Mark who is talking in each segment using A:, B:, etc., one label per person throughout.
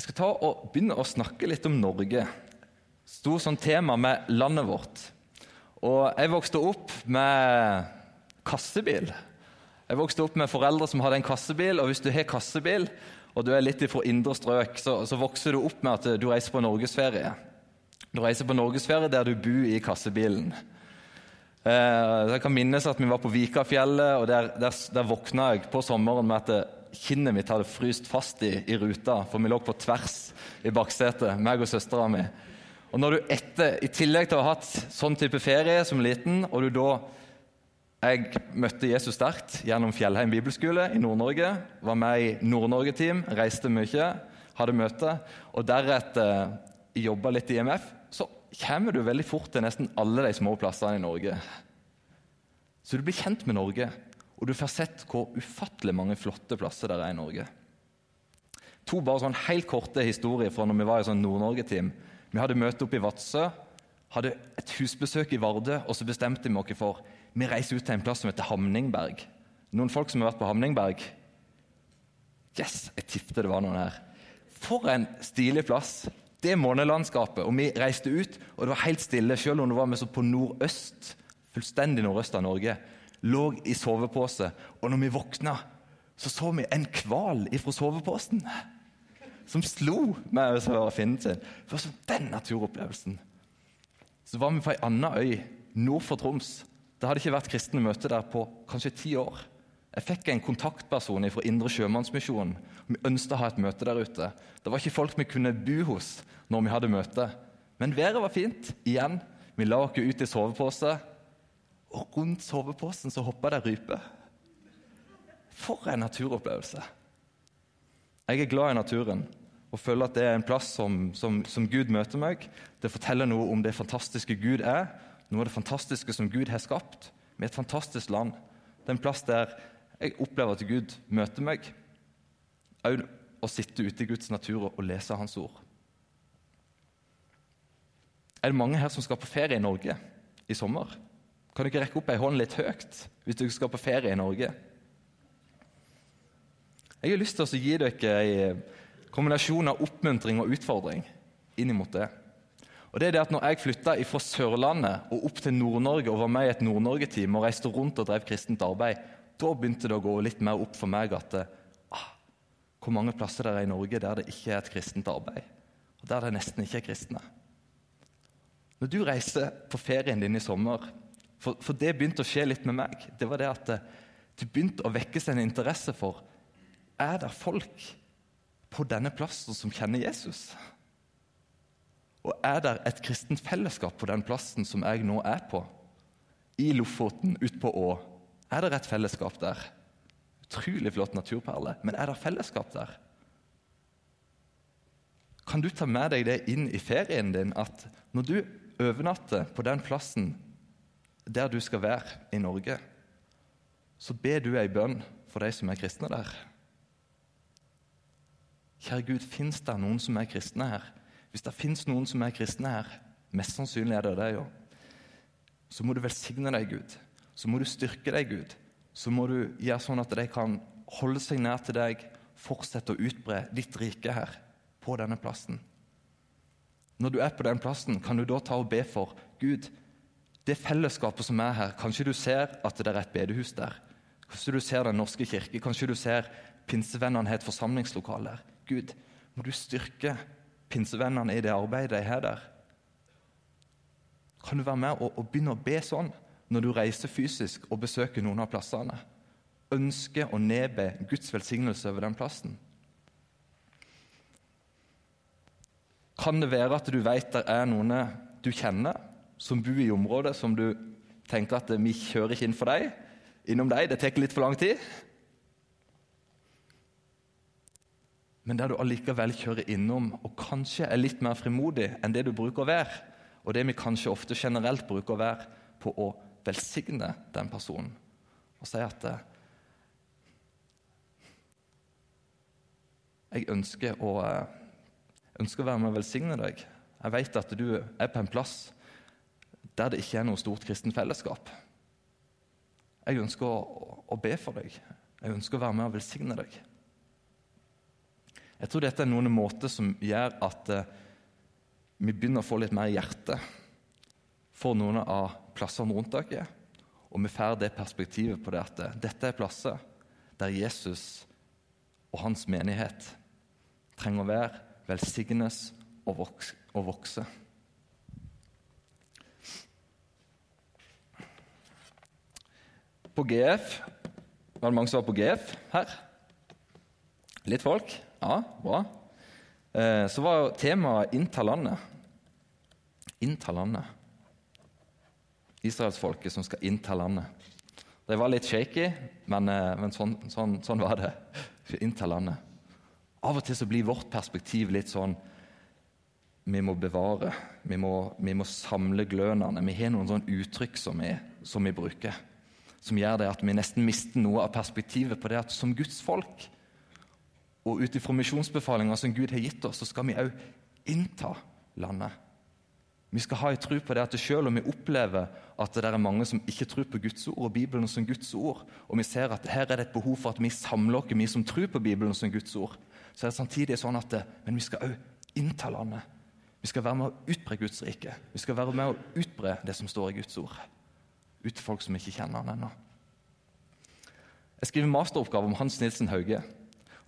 A: Jeg skal ta og begynne å snakke litt om Norge. Stort sånn tema med landet vårt. Og jeg vokste opp med kassebil. Jeg vokste opp med foreldre som hadde en kassebil, og hvis du har kassebil, og du er litt fra indre strøk, så, så vokser du opp med at du reiser på norgesferie. Du reiser på norgesferie der du bor i kassebilen. Eh, jeg kan minnes at vi var på Vikafjellet, og der, der, der våkna jeg på sommeren med at kinnet mitt hadde fryst fast i, i, ruta, for vi lå på tvers i baksetet, meg og søstera mi. Og når du etter, I tillegg til å ha hatt sånn type ferie som liten, og du da Jeg møtte Jesus sterkt gjennom Fjellheim bibelskole i Nord-Norge. Var med i Nord-Norge-team, reiste mye, hadde møte. Og deretter jobba litt i IMF. Så kommer du veldig fort til nesten alle de små plassene i Norge. Så du blir kjent med Norge. Og du får sett hvor ufattelig mange flotte plasser det er i Norge. To bare sånn helt korte historier fra når vi var i sånn Nord-Norge-team. Vi hadde møte oppe i Vadsø, hadde et husbesøk i Vardø, og så bestemte vi oss for vi reiser ut til en plass som heter Hamningberg. Noen folk som har vært på Hamningberg? Yes, jeg tippet det var noen her. For en stilig plass! Det månelandskapet. Og vi reiste ut, og det var helt stille, selv om det var vi så på nordøst, fullstendig nordøst av Norge lå i sovepose. Og når vi våkna, så så vi en hval ifra soveposen som slo med finnen sin. Det var sånn den naturopplevelsen. Så var vi på ei anna øy nord for Troms. Det hadde ikke vært kristne møter der på kanskje ti år. Jeg fikk en kontaktperson fra Indre Sjømannsmisjon. Vi ønsket å ha et møte der ute. Det var ikke folk vi kunne bo hos når vi hadde møte. Men været var fint. Igjen. Vi la oss ut i sovepose og rundt soveposen så hoppa det rype. For en naturopplevelse! Jeg er glad i naturen og føler at det er en plass som, som, som, Gud møter meg. Det forteller noe om det fantastiske Gud er, noe av det fantastiske som Gud har skapt. Med et fantastisk land. Det er en plass der jeg opplever at Gud møter meg. Å sitte ute i Guds natur og lese Hans ord. Er det mange her som skal på ferie i Norge i sommer? Kan du ikke rekke opp ei hånd litt høyt hvis du skal på ferie i Norge? Jeg har lyst til å gi dere en kombinasjon av oppmuntring og utfordring inn mot det. Og det er det at når jeg flytta fra Sørlandet og opp til Nord-Norge og var med i et Nord-Norge-team og reiste rundt og drev kristent arbeid, da begynte det å gå litt mer opp for meg at ah, hvor mange plasser det er i Norge der det ikke er et kristent arbeid, og der det nesten ikke er kristne. Når du reiser på ferien din i sommer for, for, det begynte å skje litt med meg. Det var det at det, det begynte å vekkes en interesse for Er det folk på denne plassen som kjenner Jesus? Og er det et kristent fellesskap på den plassen som jeg nå er på? I Lofoten, på Å. Er det et fellesskap der? Utrolig flott naturperle, men er det fellesskap der? Kan du ta med deg det inn i ferien din, at når du overnatter på den plassen der du skal være i Norge, så ber du ei bønn for de som er kristne der. Kjære Gud, fins det noen som er kristne her? Hvis det fins noen som er kristne her, mest sannsynlig er det det, jo. Så må du velsigne deg, Gud. Så må du styrke deg, Gud. Så må du gjøre sånn at de kan holde seg nær til deg, fortsette å utbre ditt rike her, på denne plassen. Når du er på den plassen, kan du da ta og be for Gud, det fellesskapet som er her. Kanskje du ser at det er et bedehus der. Kanskje du ser Den norske kirke. Kanskje du ser pinsevennene har et forsamlingslokale der. Gud, må du styrke pinsevennene i det arbeidet de har der. Kan du være med og, og begynne å be sånn når du reiser fysisk og besøker noen av plassene? Ønske å nedbe Guds velsignelse over den plassen. Kan det være at du vet det er noen du kjenner, som bor i området som du tenker at vi kjører ikke inn for deg, innom deg, det tar litt for lang tid. Men der du allikevel kjører innom og kanskje er litt mer frimodig enn det du bruker å være, og det vi kanskje ofte generelt bruker å være, på å velsigne den personen og si at eh, Jeg ønsker å, eh, ønsker å være med og velsigne deg. Jeg vet at du er på en plass der det ikke er noe stort kristent fellesskap. Jeg ønsker å, å, be for deg. Jeg ønsker å være med og velsigne deg. Jeg tror dette er noen måter som gjør at eh, vi begynner å få litt mer hjerte for noen av plassene rundt dere. Og vi får det perspektivet på det at eh, dette er plasser der Jesus og hans menighet trenger å være, velsignes og vokse. Og vokse. På GF Var det mange som var på GF her? Litt folk? Ja, bra. Eh, så var jo temaet 'innta landet'. Innta landet. Israelsfolket som skal innta landet. Det var litt shaky, men, eh, men sånn, sånn, sånn, var det. Innta landet. Av og til så blir vårt perspektiv litt sånn Vi må bevare, vi må, vi må samle glønene. Vi har noen sånne uttrykk som vi, som vi bruker, som gjør det at vi nesten mister noe av perspektivet på det at som Guds folk og ut ifra misjonsbefalinga som Gud har gitt oss, så skal vi òg innta landet. Vi skal ha en tro på det at selv om vi opplever at det er mange som ikke tror på Guds ord og Bibelen som Guds ord, og vi ser at her er det et behov for at vi samler oss, vi som tror på Bibelen som Guds ord, så er det samtidig sånn at men vi skal òg innta landet. Vi skal være med å utbre Guds rike. Vi skal være med å utbre det som står i Guds ord, ut til folk som ikke kjenner han ennå. Jeg skriver masteroppgave om Hans Nilsen Hauge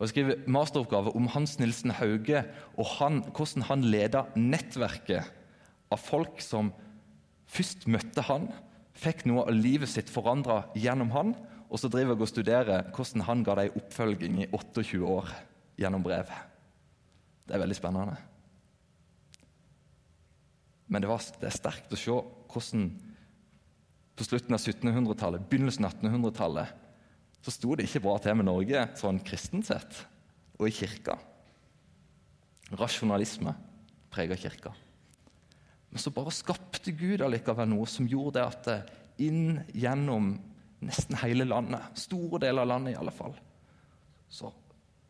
A: og jeg skriver masteroppgave om Hans Nilsen Hauge og han, hvordan han leda nettverket av folk som først møtte han, fikk noe av livet sitt forandra gjennom han, og så driver jeg og studerer hvordan han ga dem oppfølging i 28 år gjennom brev. Det er veldig spennende. Men det, var, det er sterkt å se hvordan på slutten av 1700-tallet, begynnelsen av 1800-tallet, så sto det ikke bra til med Norge sånn kristent sett, og i kirka. Rasjonalisme preger kirka. Men så bare skapte Gud allikevel noe som gjorde det at det inn gjennom nesten hele landet, store deler av landet i alle fall, så,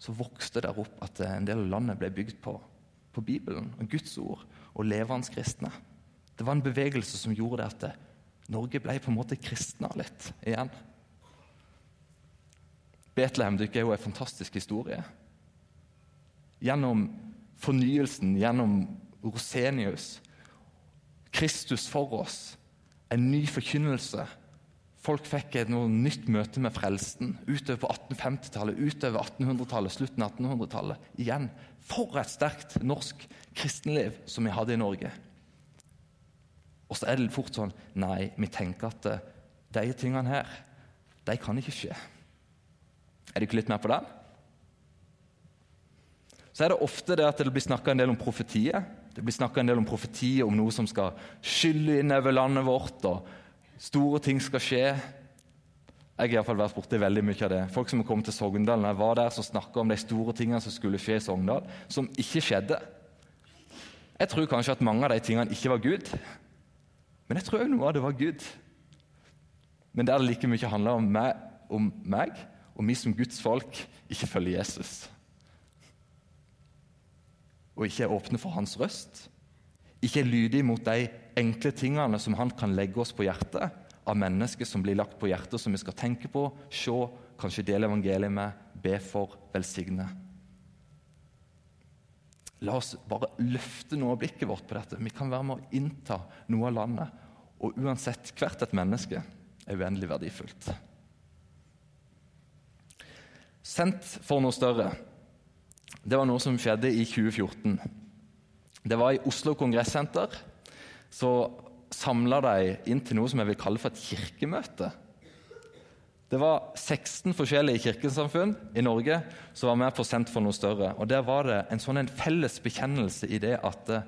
A: så vokste det opp at en del av landet ble bygd på, på Bibelen og Guds ord og levende kristne. Det var en bevegelse som gjorde det at det, Norge ble på en måte kristna litt igjen. Betlehem er jo en fantastisk historie. Gjennom fornyelsen, gjennom Rosenius, Kristus for oss, en ny forkynnelse. Folk fikk et nytt møte med frelsen utover på 1850-tallet, utover 1800-tallet, slutten av 1800-tallet. Igjen, for et sterkt norsk kristenliv som vi hadde i Norge. Og så er det fort sånn Nei, vi tenker at eh, de tingene her, de kan ikke skje. Er du ikke litt mer på den? Så er det ofte det at det blir snakka en del om profetier. Det blir snakka en del om profetier om noe som skal skylle inn over landet vårt, og store ting skal skje. Jeg har i hvert fall vært borti veldig mye av det. Folk som har kommet til Sogndal, når jeg var der, som snakka om de store tingene som skulle skje i Sogndal, som ikke skjedde. Jeg tror kanskje at mange av de tingene ikke var Gud, men jeg tror òg noe av det var Gud. Men der det like mye handler om meg, om meg og vi som Guds folk ikke følger Jesus. Og ikke er åpne for hans røst. Ikke er lydige mot de enkle tingene som han kan legge oss på hjertet, av mennesker som blir lagt på hjertet, som vi skal tenke på, se, kanskje dele evangeliet med, be for, velsigne. La oss bare løfte noe av blikket vårt på dette. Vi kan være med å innta noe av landet. Og uansett, hvert et menneske er uendelig verdifullt. Sendt for noe større. Det var noe som skjedde i 2014. Det var i Oslo Kongressenter. Så samla de inn til noe som jeg vil kalle for et kirkemøte. Det var 16 forskjellige kirkesamfunn i Norge som var med på Sendt for noe større. Og Der var det en sånn en felles bekjennelse i det at eh,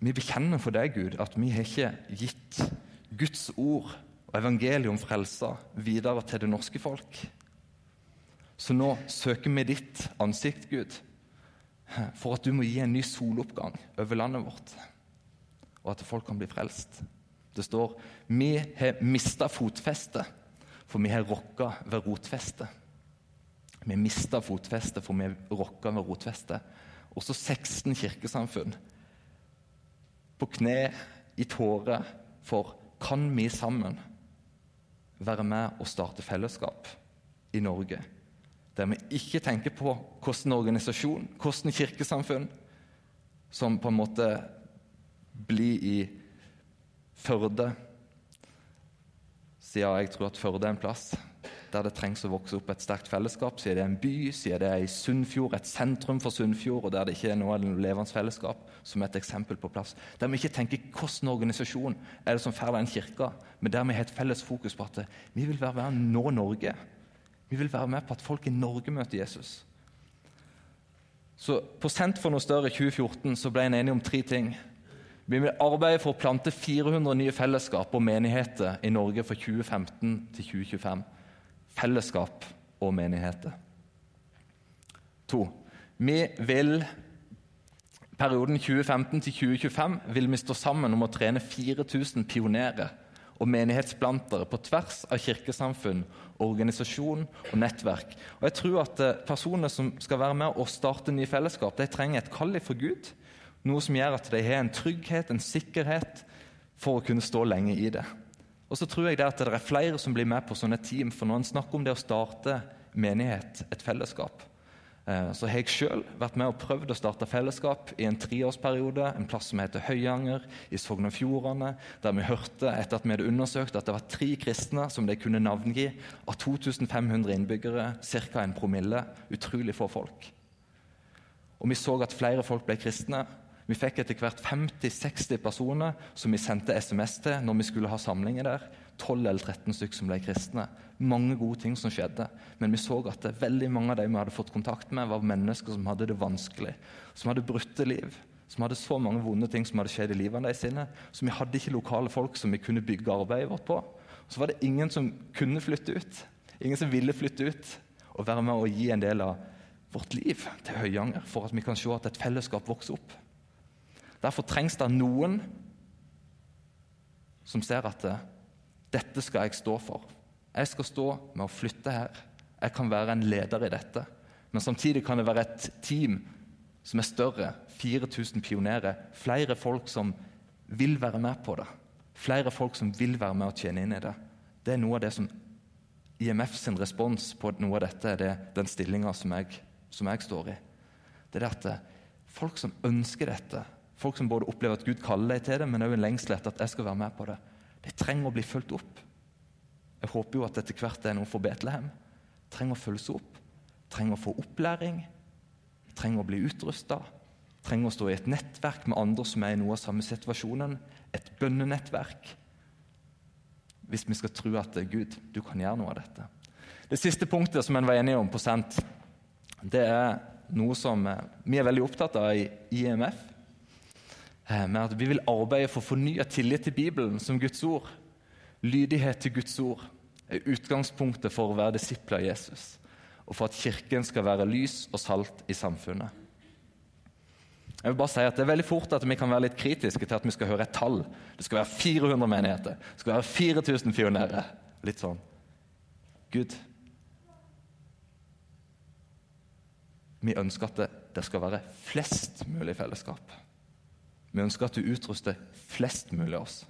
A: vi bekjenner for deg, Gud, at vi har ikke gitt Guds ord og evangeliet om frelsa videre til det norske folk. Så nå søker vi ditt ansikt, Gud, for at du må gi en ny soloppgang over landet vårt, og at folk kan bli frelst. Det står vi har mista fotfestet, for vi har rokka ved rotfestet. Vi har mista fotfestet, for vi har rokka ved rotfestet. Også 16 kirkesamfunn på kne, i tårer, for kan vi sammen være med og starte fellesskap i Norge. Der vi ikke tenker på hvordan organisasjon, hvordan kirkesamfunn, som på en måte blir i Førde. Siden jeg tror at Førde er en plass der det trengs å vokse opp et sterkt fellesskap. Siden det er en by, siden det er i Sunnfjord, et sentrum for Sunnfjord, og der det ikke er noe levende fellesskap, som et eksempel på plass. Der vi ikke tenker hvordan organisasjon er det som får den kirka, men der vi har et felles fokus på at vi vil være med å nå Norge. Vi vil være med på at folk i Norge møter Jesus. Så På Sent for noe større 2014 så ble en enig om tre ting. Vi vil arbeide for å plante 400 nye fellesskap og menigheter i Norge fra 2015 til 2025. Fellesskap og menigheter. To. Vi vil perioden 2015 til 2025 vil vi stå sammen om å trene 4000 pionerer og menighetsplantere på tvers av kirkesamfunn, organisasjon og nettverk. Og jeg tror at eh, Personer som skal være med og starte nye fellesskap, de trenger et kall for Gud. Noe som gjør at de har en trygghet, en sikkerhet, for å kunne stå lenge i det. Og så tror jeg det at det er flere som blir med på sånne team. For når en snakker om det å starte menighet, et fellesskap, Eh, så har jeg sjøl vært med og prøvd å starte fellesskap i en treårsperiode. En plass som heter Høyanger i Sogn og Fjordane. Der vi hørte etter at vi hadde undersøkt at det var tre kristne som de kunne navngi. Av 2500 innbyggere, ca. en promille. Utrolig få folk. Og vi så at flere folk ble kristne. Vi fikk etter hvert 50-60 personer som vi sendte SMS til når vi skulle ha samlinger der. 12 eller 13 stykker som ble kristne. Mange gode ting som skjedde. Men vi så at veldig mange av de vi hadde fått kontakt med, var mennesker som hadde det vanskelig. Som hadde brutte liv. Som hadde så mange vonde ting som hadde skjedd i livet deres. sine, Så vi hadde ikke lokale folk som vi kunne bygge arbeidet vårt på. Så var det ingen som kunne flytte ut. Ingen som ville flytte ut og være med og gi en del av vårt liv til Høyanger, for at vi kan se at et fellesskap vokser opp. Derfor trengs det noen som ser at dette skal jeg stå for. Jeg skal stå med å flytte her. Jeg kan være en leder i dette. Men samtidig kan det være et team som er større. 4000 pionerer. Flere folk som vil være med på det. Flere folk som vil være med og tjene inn i det. Det er noe av det som IMF sin respons på noe av dette er det, den stillinga som, som, jeg står i. Det er at folk som ønsker dette, folk som både opplever at Gud kaller deg til det, men òg en lengsel etter at jeg skal være med på det, de trenger å bli fulgt opp. Jeg håper jo at etter hvert er noe for Betlehem. Trenger å følges opp, trenger å få opplæring, trenger å bli utrusta. Trenger å stå i et nettverk med andre som er i noe av samme situasjonen. Et bønnenettverk. Hvis vi skal tro at Gud, du kan gjøre noe av dette. Det siste punktet som en var enige om på Sent, det er noe som eh, vi er veldig opptatt av i IMF. Eh, med at vi vil arbeide for fornya tillit til Bibelen som Guds ord. Lydighet til Guds ord er utgangspunktet for å være disipler av Jesus, og for at Kirken skal være lys og salt i samfunnet. Jeg vil bare si at Det er veldig fort at vi kan være litt kritiske til at vi skal høre et tall. Det skal være 400 menigheter, det skal være 4000 pionerer. Litt sånn. Gud, vi ønsker at det, det skal være flest mulig fellesskap. Vi ønsker at du utruster flest mulig av oss.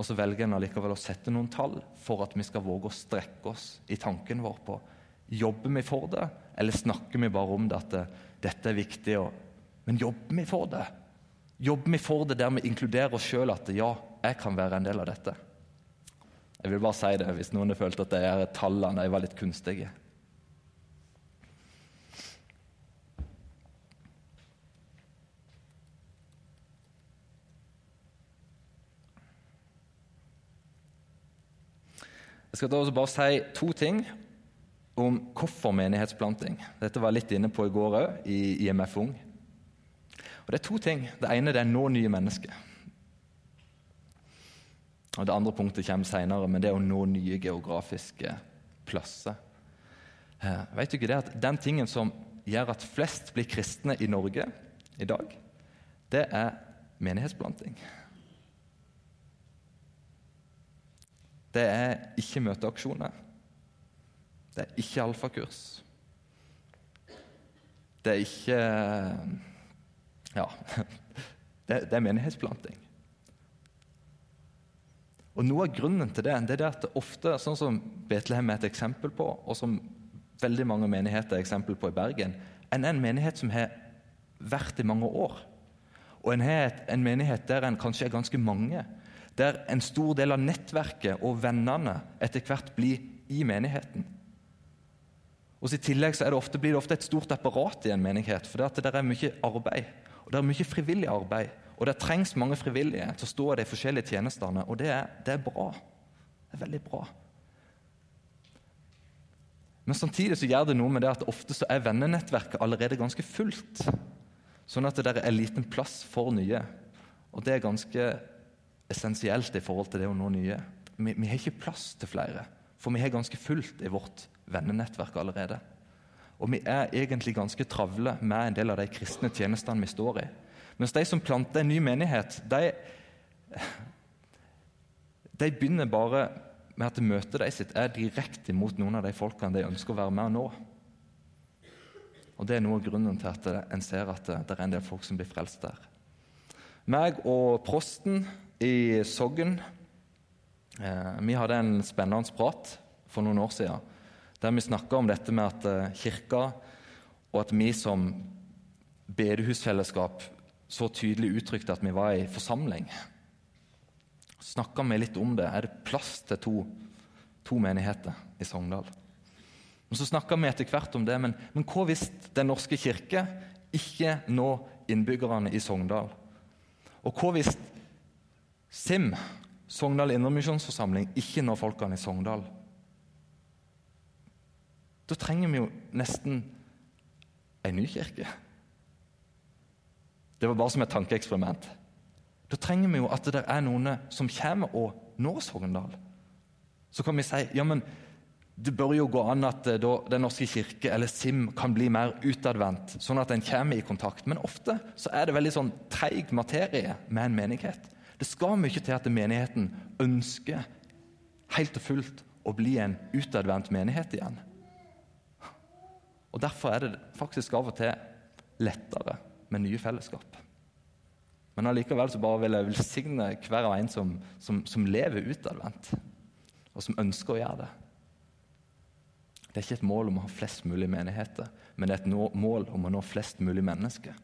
A: Og så velger en allikevel å sette noen tall for at vi skal våge å strekke oss i tanken vår på Jobber vi for det, eller snakker vi bare om det at det, dette er viktig? Og, men jobber vi for det? Jobber vi for det der vi inkluderer oss sjøl at ja, jeg kan være en del av dette? Jeg vil bare si det hvis noen har følt at de tallene var litt kunstige. Jeg skal da også bare si to ting om hvorfor menighetsplanting. Dette var jeg litt inne på i går òg, i IMF Ung. Og Det er to ting. Det ene det er nå nye mennesker. Og Det andre punktet kommer senere, men det er å nå nye geografiske plasser. Eh, vet du ikke det at Den tingen som gjør at flest blir kristne i Norge i dag, det er menighetsplanting. Det er ikke møteaksjoner. Det er ikke alfakurs. Det er ikke Ja. Det, det er menighetsplanting. Og Noe av grunnen til det det er at det ofte, sånn som Betlehem er et eksempel på, og som veldig mange menigheter er eksempel på i Bergen, enn en menighet som har vært i mange år. Og en har en menighet der en kanskje er ganske mange. Der en stor del av nettverket og vennene etter hvert blir i menigheten. Og I tillegg så det ofte, blir det ofte et stort apparat i en menighet, for det, det er mye arbeid. Og det er mye frivillig arbeid. Og det trengs mange frivillige til å stå i de forskjellige tjenestene, og det er, det er bra. Det er veldig bra. Men samtidig så gjør det noe med det at ofte så er vennenettverket allerede ganske fullt. Sånn at det er liten plass for nye. Og det er ganske essensielt i forhold til det å nå nye. Vi, vi har ikke plass til flere, for vi har ganske fullt i vårt vennenettverk allerede. Og vi er egentlig ganske travle med en del av de kristne tjenestene vi står i. Mens de som planter en ny menighet, de, de begynner bare med at møtet deres sitt er direkte mot noen av de folkene de ønsker å være med og nå. Og Det er noe av grunnen til at en ser at det er en del folk som blir frelst der. Meg og prosten i Sogn eh, vi hadde en spennende prat for noen år siden der vi snakka om dette med at eh, kirka og at vi som bedehusfellesskap så tydelig uttrykte at vi var i forsamling. Snakka vi litt om det. Er det plass til to, to menigheter i Sogndal? Men Så snakka vi etter hvert om det. Men, men hva hvis Den norske kirke ikke når innbyggerne i Sogndal? Og hva hvis SIM, Sogndal Indremisjonsforsamling, ikke når folkene i Sogndal? Da trenger vi jo nesten en ny kirke. Det var bare som et tankeeksperiment. Da trenger vi jo at det er noen som kommer og når Sogndal. Så kan vi si ja, men det bør jo gå an at eh, da, Den norske kirke eller SIM kan bli mer utadvendt, sånn at en kommer i kontakt. Men ofte så er det veldig sånn treig materie med en menighet. Det skal mye til at menigheten ønsker helt og fullt å bli en utadvendt menighet igjen. Og Derfor er det faktisk av og til lettere med nye fellesskap. Men allikevel så bare vil jeg velsigne hver og en som, som, som lever utadvendt, og som ønsker å gjøre det. Det er ikke et mål om å ha flest mulig menigheter, men det er et mål om å nå flest mulig mennesker.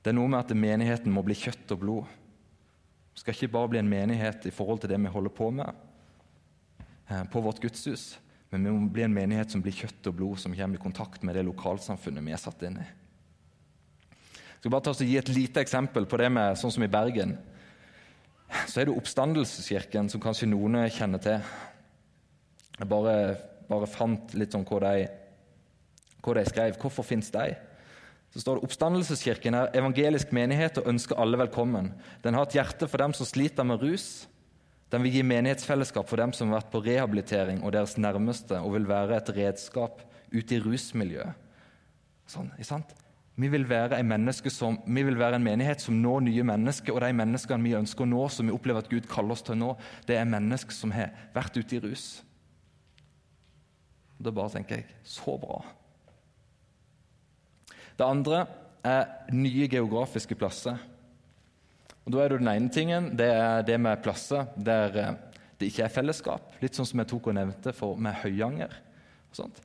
A: Det er noe med at menigheten må bli kjøtt og blod. Det skal ikke bare bli en menighet i forhold til det vi holder på med eh, på vårt gudshus, men vi må bli en menighet som blir kjøtt og blod, som kommer i kontakt med det lokalsamfunnet vi er satt inn i. Jeg skal bare ta og Gi et lite eksempel på det med sånn som i Bergen. Så er det Oppstandelseskirken, som kanskje noen kjenner til. Jeg bare, bare fant litt om hva de, hva de skrev. Hvorfor fins de? Så står det Oppstandelseskirken er evangelisk menighet og ønsker alle velkommen. Den har et hjerte for dem som sliter med rus, den vil gi menighetsfellesskap for dem som har vært på rehabilitering og deres nærmeste, og vil være et redskap ute i rusmiljøet. Sånn, vi vil, som, vi vil, være en menighet som når nye mennesker, og de menneskene vi ønsker å nå, som vi opplever at Gud kaller oss til nå, det er mennesker som har vært ute i rus. Da bare tenker jeg så bra. Det andre er nye geografiske plasser. Og Da er det den ene tingen, det er det med plasser der eh, det ikke er fellesskap. Litt sånn som jeg tok og nevnte for, med Høyanger. og sånt.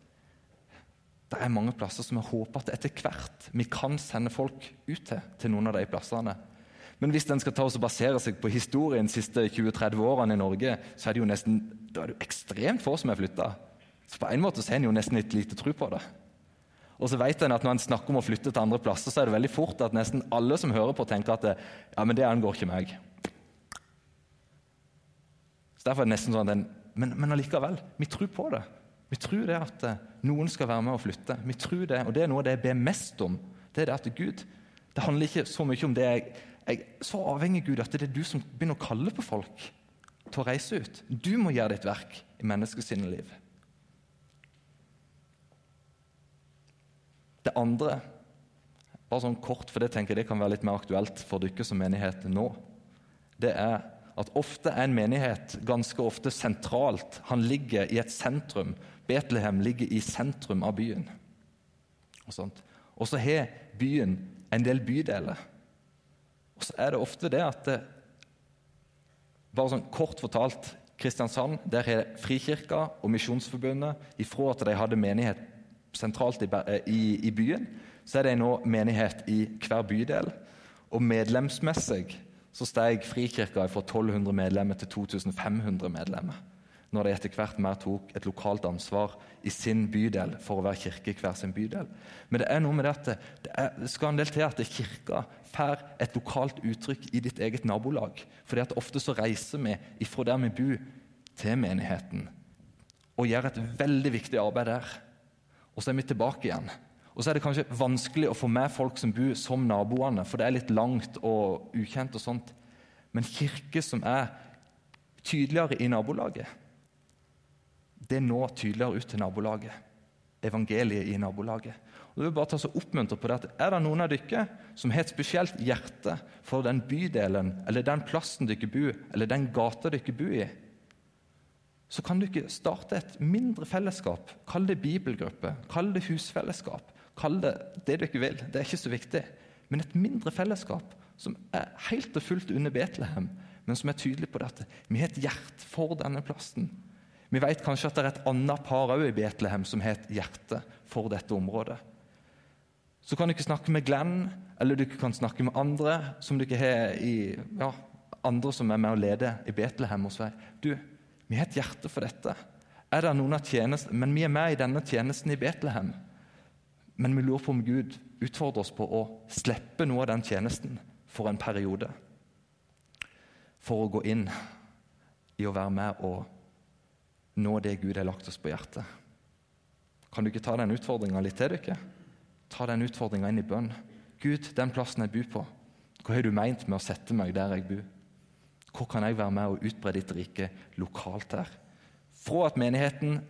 A: Det er mange plasser som jeg håper at etter hvert vi kan sende folk ut til. til noen av de plassene. Men hvis den skal ta og basere seg på historien de siste 20-30 årene i Norge, så er det jo nesten, da er det jo ekstremt få som er flytta. Så på en måte så har en jo nesten litt lite tro på det. Og så vet en at Når en snakker om å flytte til andre plasser, så er det veldig fort at nesten alle som hører på, tenker at det, ja, men det angår ikke meg. Så derfor er det nesten sånn at en, Men, men allikevel, vi tror på det. Vi tror det at eh, noen skal være med og flytte. Vi tror det, Og det er noe av det jeg ber mest om. Det er det at Gud Det handler ikke så mye om det jeg, jeg så avhengig Gud at det er du som begynner å kalle på folk til å reise ut. Du må gjøre ditt verk i menneskets liv. Det andre, bare sånn kort, for det tenker jeg det kan være litt mer aktuelt for dere som menighet nå, det er at ofte er en menighet ganske ofte sentralt. Han ligger i et sentrum. Betlehem ligger i sentrum av byen. Og så har byen en del bydeler. Og så er det ofte det at det, Bare sånn kort fortalt Kristiansand der har Frikirka og Misjonsforbundet ifra at de hadde menighet sentralt i, i, i byen, så er det nå menighet i hver bydel. Og medlemsmessig så steg Frikirka fra 1200 medlemmer til 2500 medlemmer. Når de etter hvert mer tok et lokalt ansvar i sin bydel for å være kirke i hver sin bydel. Men det er noe med dette. det, er, skal en del til at kirka får et lokalt uttrykk i ditt eget nabolag. Fordi at ofte så reiser vi ifra der vi bor, til menigheten og gjør et veldig viktig arbeid der. Og så er vi tilbake igjen. Og så er det kanskje vanskelig å få med folk som bor som naboene, for det er litt langt og ukjent. og sånt. Men kirke som er tydeligere i nabolaget, det når tydeligere ut til nabolaget. Evangeliet i nabolaget. Og det vil bare ta så oppmuntre på det at Er det noen av dere som har et spesielt hjerte for den bydelen eller den plassen dere bor, eller den gata dere bor i, så kan du ikke starte et mindre fellesskap. Kall det bibelgruppe, kall det husfellesskap. Kall det det du ikke vil, det er ikke så viktig. Men et mindre fellesskap som er helt og fullt under Betlehem, men som er tydelig på dette. Vi har et hjerte for denne plassen. Vi vet kanskje at det er et annet par òg i Betlehem som har et hjerte for dette området. Så kan du ikke snakke med Glenn, eller du kan snakke med andre som dere har i, ja, andre som er med å lede i Betlehem. hos deg. du, vi har et hjerte for dette. Er det noen av tjenesten, Men vi er med i denne tjenesten i Betlehem. Men vi lurer på om Gud utfordrer oss på å slippe noe av den tjenesten for en periode. For å gå inn i å være med og nå det Gud har lagt oss på hjertet. Kan du ikke ta den utfordringa litt til dere? Ta den utfordringa inn i bønn. Gud, den plassen jeg bor på, hva har du meint med å sette meg der jeg bor? Hvor kan jeg være med og utbre ditt rike lokalt her? Fra at menigheten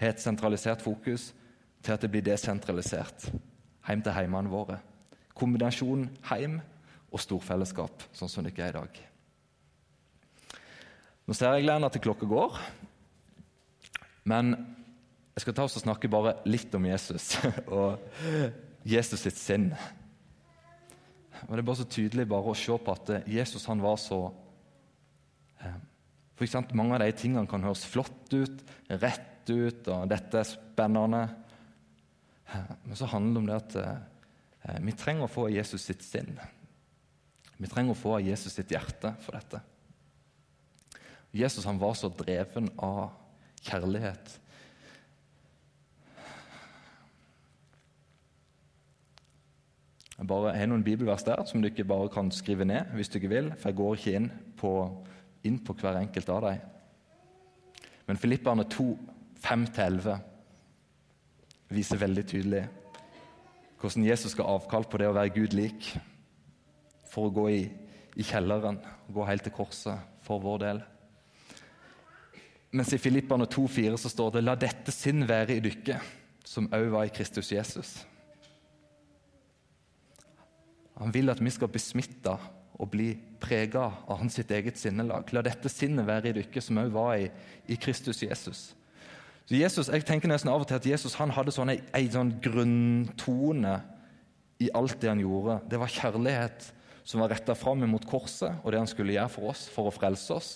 A: har et sentralisert fokus, til at det blir desentralisert hjem til heimene våre. Kombinasjon heim og storfellesskap, sånn som det ikke er i dag. Nå ser jeg Lena, at klokka går, men jeg skal ta oss og snakke bare litt om Jesus og Jesus sitt sinn. Og Det er bare så tydelig bare å se på at Jesus han var så for eksempel, Mange av de tingene kan høres flott ut, rett ut, og dette er spennende. Men så handler det om det at eh, vi trenger å få Jesus sitt sinn. Vi trenger å få Jesus sitt hjerte for dette. Jesus han var så dreven av kjærlighet. Jeg bare har noen bibelvers der som du ikke bare kan skrive ned hvis du ikke vil, for jeg går ikke inn på, inn på hver enkelt av dem. Men Filipperne 2, 5-11 viser veldig tydelig hvordan Jesus skal avkall på det å være Gud lik for å gå i, i kjelleren, gå helt til korset for vår del. Mens i Filipperne 2,4 så står det 'La dette sinn være i dykket, som òg var i Kristus Jesus'. Han vil at vi skal bli smitta og bli prega av hans sitt eget sinnelag. La dette sinnet være i dere som òg var i, i Kristus Jesus. Så Jesus, jeg tenker nesten av og til at Jesus han hadde sånn en sånn grunntone i alt det han gjorde. Det var kjærlighet som var retta fram mot korset og det han skulle gjøre for oss for å frelse oss.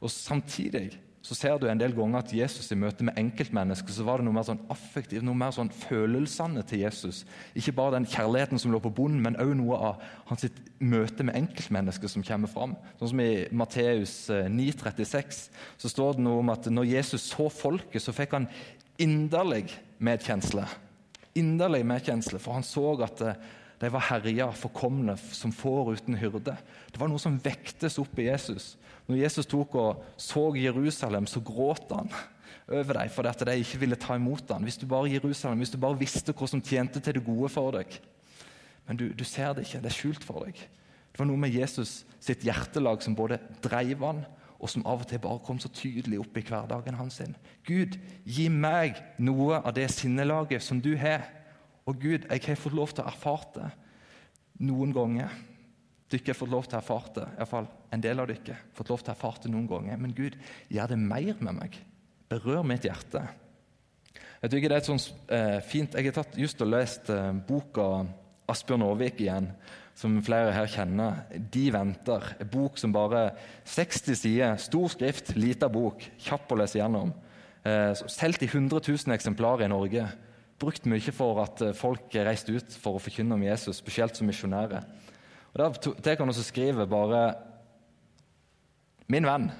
A: Og Samtidig så ser du en del ganger at Jesus i møte med enkeltmennesker så var det noe mer sånn affektivt, noe mer sånn følelsene til Jesus. Ikke bare den kjærligheten som lå på bunnen, men òg noe av hans møte med enkeltmennesker som kommer fram. Sånn som I Matteus 9,36 eh, så står det noe om at når Jesus så folket, så fikk han inderlig medkjensle. Inderlig medkjensle, for han så at eh, de var herja, forkomne, som får uten hyrde. Det var noe som vektes opp i Jesus. Når Jesus tok og så Jerusalem, så gråt han over dem fordi at de ikke ville ta imot ham. Hvis du bare Jerusalem, hvis du bare visste hva som tjente til det gode for deg. Men du, du ser det ikke. Det er skjult for deg. Det var noe med Jesus sitt hjertelag som både dreiv han, og som av og til bare kom så tydelig opp i hverdagen hans. Gud, gi meg noe av det sinnelaget som du har. Og Gud, jeg har fått lov til å erfare det noen ganger. Dere har fått lov til å erfare det, iallfall en del av dere. fått lov til å erfare det noen ganger. Men Gud, gjør det mer med meg. Berør mitt hjerte. Jeg tykker det er et sånt eh, fint, jeg har tatt, just og lest eh, boka Asbjørn Aavik igjen. som flere her kjenner, De venter. En bok som bare 60 sider, stor skrift, lita bok, kjapp å lese gjennom. Eh, Solgt i 100 000 eksemplarer i Norge. Brukt mye for at eh, folk reiste ut for å forkynne om Jesus, spesielt som misjonærer. Og Da tar han og skriver bare 'Min venn'.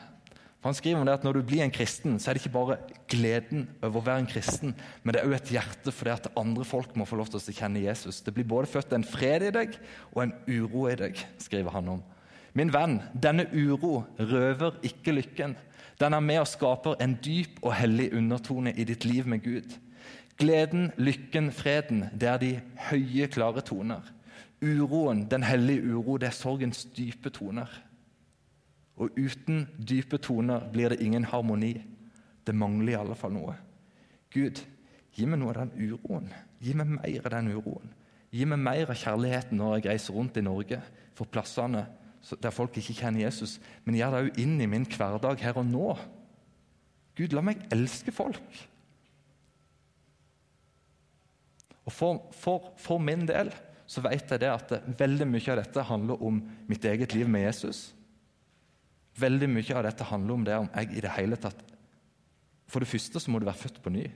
A: For Han skriver om det at når du blir en kristen, så er det ikke bare gleden over å være en kristen, men det er òg et hjerte for det at andre folk må få lov til å kjenne Jesus. Det blir både født en fred i deg og en uro i deg, skriver han om. Min venn, denne uro røver ikke lykken. Den er med og skaper en dyp og hellig undertone i ditt liv med Gud. Gleden, lykken, freden, det er de høye, klare toner. Uroen, den hellige uro, det er sorgens dype toner. Og uten dype toner blir det ingen harmoni. Det mangler i alle fall noe. Gud, gi meg noe av den uroen. Gi meg mer av den uroen. Gi meg mer av kjærligheten når jeg reiser rundt i Norge, for plassene der folk ikke kjenner Jesus. Men gjør det òg inn i min hverdag her og nå. Gud, la meg elske folk. Og For, for, for min del så vet jeg det at veldig mye av dette handler om mitt eget liv med Jesus. Veldig mye av dette handler om det om jeg i det hele tatt For det første så må du være født på ny.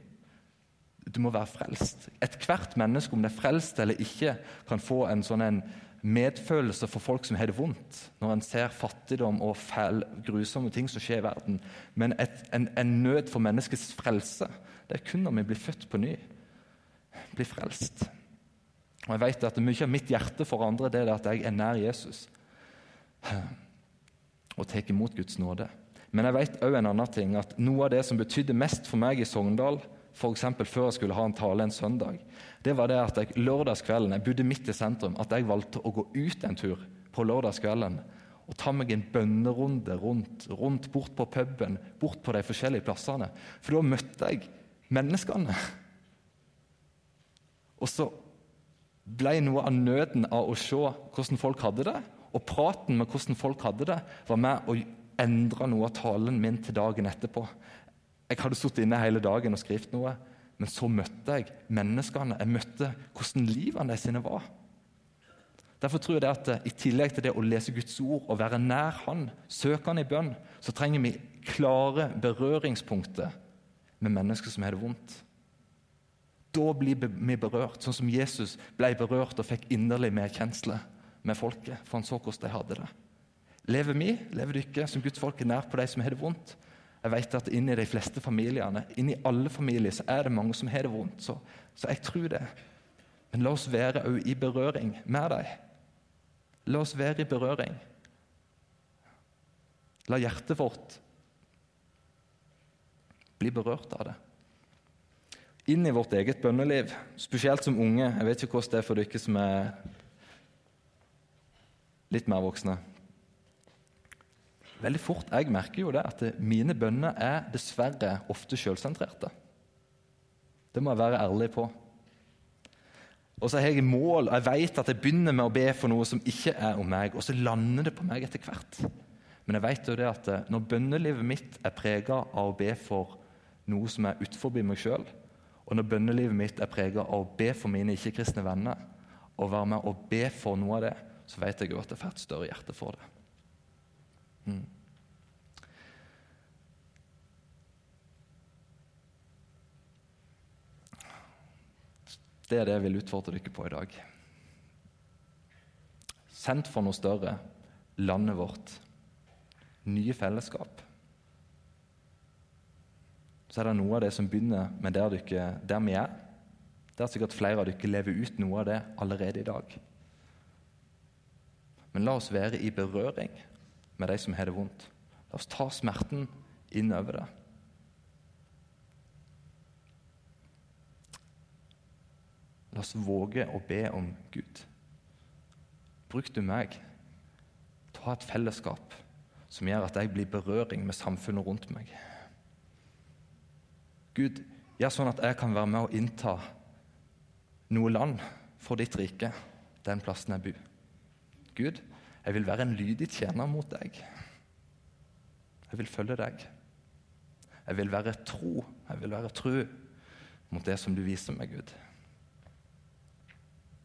A: Du må være frelst. Ethvert menneske, om det er frelst eller ikke, kan få en sånn en medfølelse for folk som har det vondt, når en ser fattigdom og fæl, grusomme ting som skjer i verden. Men et, en, en, nød for menneskets frelse det er kun når vi blir født på ny. Blir frelst. Og jeg vet at Mye av mitt hjerte for andre det er at jeg er nær Jesus og tar imot Guds nåde. Men jeg vet også en annen ting, at noe av det som betydde mest for meg i Sogndal, f.eks. før jeg skulle ha en tale en søndag, det var det at jeg lørdagskvelden, jeg bodde midt i sentrum, at jeg valgte å gå ut en tur på lørdagskvelden og ta meg en bønnerunde rundt, rundt, bort på puben, bort på de forskjellige plassene. For da møtte jeg menneskene. Og så ble noe av nøden av å se hvordan folk hadde det, og praten med hvordan folk hadde det, var med å endre noe av talen min til dagen etterpå. Jeg hadde sittet inne hele dagen og skrevet noe, men så møtte jeg menneskene. Jeg møtte hvordan livene sine var. Derfor tror jeg det at I tillegg til det å lese Guds ord og være nær Han, søke Han i bønn, så trenger vi klare berøringspunkter med mennesker som har det vondt. Da blir vi berørt, sånn som Jesus ble berørt og fikk inderlig medkjensle med folket, for han så hvordan de hadde det. Lever vi, lever dere som Guds folk er nær på de som har det vondt? Jeg vet at Inni de fleste familiene, inni alle familier, så er det mange som har det vondt. Så, så jeg tror det. Men la oss være òg i berøring med dem. La oss være i berøring. La hjertet vårt bli berørt av det inn i vårt eget bønneliv, spesielt som unge. Jeg vet ikke hvordan det er for dere som er litt mer voksne. Veldig fort jeg merker jo det at mine bønner er dessverre ofte selvsentrerte. Det må jeg være ærlig på. Og så har jeg mål, og jeg vet at jeg begynner med å be for noe som ikke er om meg, og så lander det på meg etter hvert. Men jeg vet jo det at når bønnelivet mitt er prega av å be for noe som er utenfor meg sjøl, og når bønnelivet mitt er prega av å be for mine ikke-kristne venner, og være med og be for noe av det, så vet jeg jo at jeg får et større hjerte for det. Mm. Det er det jeg vil utfordre dere på i dag. Sendt for noe større, landet vårt, nye fellesskap så er det noe av det som begynner med der, dere, der vi er. Det er sikkert flere av dere lever ut noe av det allerede i dag. Men la oss være i berøring med de som har det vondt. La oss ta smerten inn over det. La oss våge å be om Gud. Bruk du meg til å ha et fellesskap som gjør at jeg blir berøring med samfunnet rundt meg. Gud, gjør sånn at jeg kan være med å innta noe land for ditt rike, den plassen jeg bor. Gud, jeg vil være en lydig tjener mot deg. Jeg vil følge deg. Jeg vil være tro. Jeg vil være tru mot det som du viser meg, Gud.